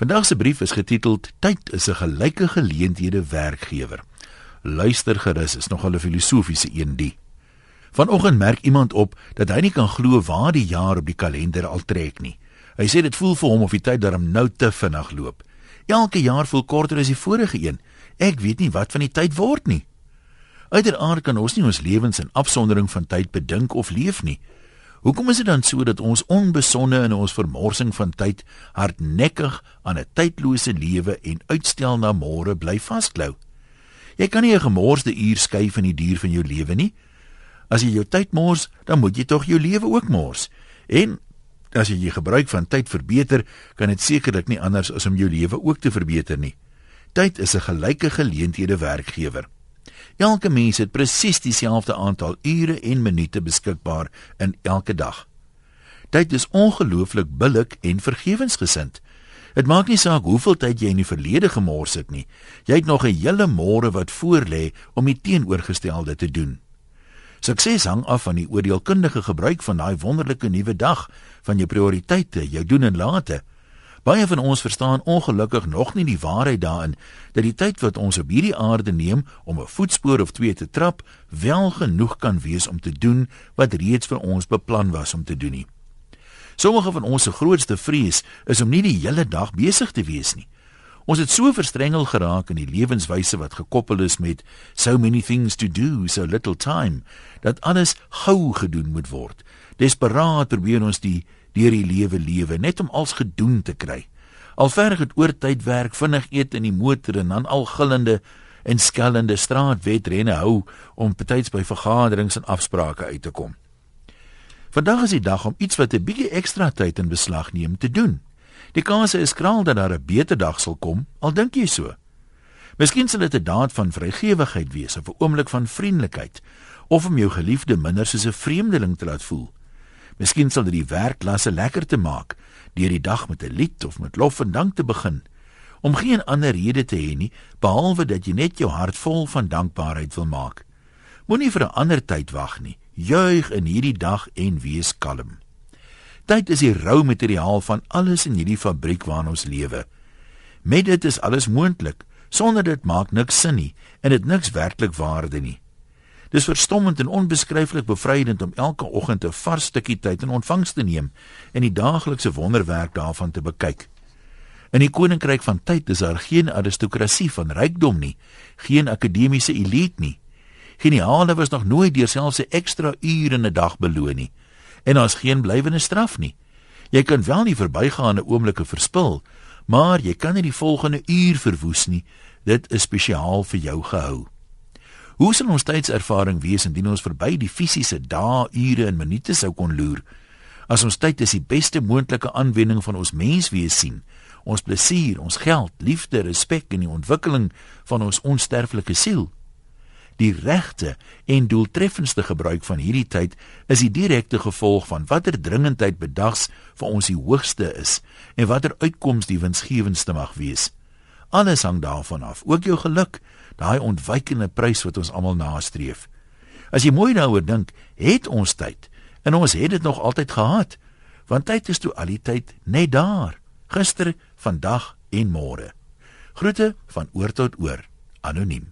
Vandag se brief is getiteld Tyd is 'n gelyke geleenthede werkgewer. Luister gerus, is nogal 'n filosofiese een die. Vanoggend merk iemand op dat hy nie kan glo waar die jaar op die kalender al trek nie. Hy sê dit voel vir hom of die tyd darm nou te vinnig loop. Elke jaar voel korter as die vorige een. Ek weet nie wat van die tyd word nie. Uiteraard kan ons nie ons lewens in afsondering van tyd bedink of leef nie. Hoekom is dit dan so dat ons onbesonde in ons vermorsing van tyd hardnekkig aan 'n tydlose lewe en uitstel na môre bly vasklou? Jy kan nie 'n gemorste uur skei van die duur van jou lewe nie. As jy jou tyd mors, dan moet jy tog jou lewe ook mors. En as jy jy gebruik van tyd verbeter, kan dit sekerlik nie anders as om jou lewe ook te verbeter nie. Tyd is 'n gelyke geleenthede werkgewer. Elke mens het presies dieselfde aantal ure en minute beskikbaar in elke dag. Tyd is ongelooflik billik en vergewensgesind. Dit maak nie saak hoeveel tyd jy in die verlede gemors het nie. Jy het nog 'n hele môre wat voorlê om die teenoorgestelde te doen. Sukses hang af van die oordeelkundige gebruik van daai wonderlike nuwe dag, van jou prioriteite, jou doen en late. Baie van ons verstaan ongelukkig nog nie die waarheid daarin dat die tyd wat ons op hierdie aarde neem om 'n voetspoor of twee te trap, wel genoeg kan wees om te doen wat reeds vir ons beplan was om te doen nie. Sommige van ons se grootste vrees is om nie die hele dag besig te wees nie. Ons het so verstrengel geraak in die lewenswyse wat gekoppel is met so many things to do, so little time, dat alles gou gedoen moet word. Desperaat probeer ons die deur die lewe lewe net om als gedoen te kry. Al verg dit oor tyd werk, vinnig eet in die motor en dan al gillende en skellende straatwetrenne hou om betyds by vergaderings en afsprake uit te kom. Vandag is die dag om iets wat 'n bietjie ekstra tyd in beslag neem te doen. Die kans is kraal dat daar 'n beter dag sal kom, al dink jy so. Miskien sal dit 'n daad van vrygewigheid wees of 'n oomblik van vriendelikheid of om jou geliefde minder soos 'n vreemdeling te laat voel. Miskien sal dit die werklasse lekker te maak deur die dag met 'n lied of met lof en dank te begin. Om geen ander rede te hê nie behalwe dat jy net jou hart vol van dankbaarheid wil maak. Moenie vir 'n ander tyd wag nie. Juig in hierdie dag en wees kalm. Tyd is die rou materiaal van alles in hierdie fabriek waarin ons lewe. Met dit is alles moontlik. Sonder dit maak niks sin nie en dit niks werklik waarde nie. Dis verstommend en onbeskryflik bevrydend om elke oggend 'n vars stukkie tyd in ontvangs te neem en die daaglikse wonderwerk daarvan te bekyk. In die koninkryk van tyd is daar geen aristokrasie van rykdom nie, geen akademiese elite nie. Geniale was nog nooit deur selfs 'n ekstra uur in 'n dag beloon nie. En daar's geen blywende straf nie. Jy kan wel nie verbygaande oomblikke verspil, maar jy kan nie die volgende uur verwoes nie. Dit is spesiaal vir jou gehou. Hoe sal ons tydservaring wees indien ons verby die fisiese dae, ure en minute sou kon loer? As ons tyd as die beste moontlike aanwending van ons menswees sien, ons plesier, ons geld, liefde, respek en die ontwikkeling van ons onsterflike siel. Die regte en doeltreffendste gebruik van hierdie tyd is die direkte gevolg van watter dringendheid bedags vir ons die hoogste is en watter uitkoms die winsgewendste mag wees. Alles hang daarvan af, ook jou geluk, daai ontwykende prys wat ons almal nastreef. As jy mooi daaroor dink, het ons tyd en ons het dit nog altyd gehad, want tyd is toe al die tyd net daar, gister, vandag en môre. Groete van oor tot oor, anoniem.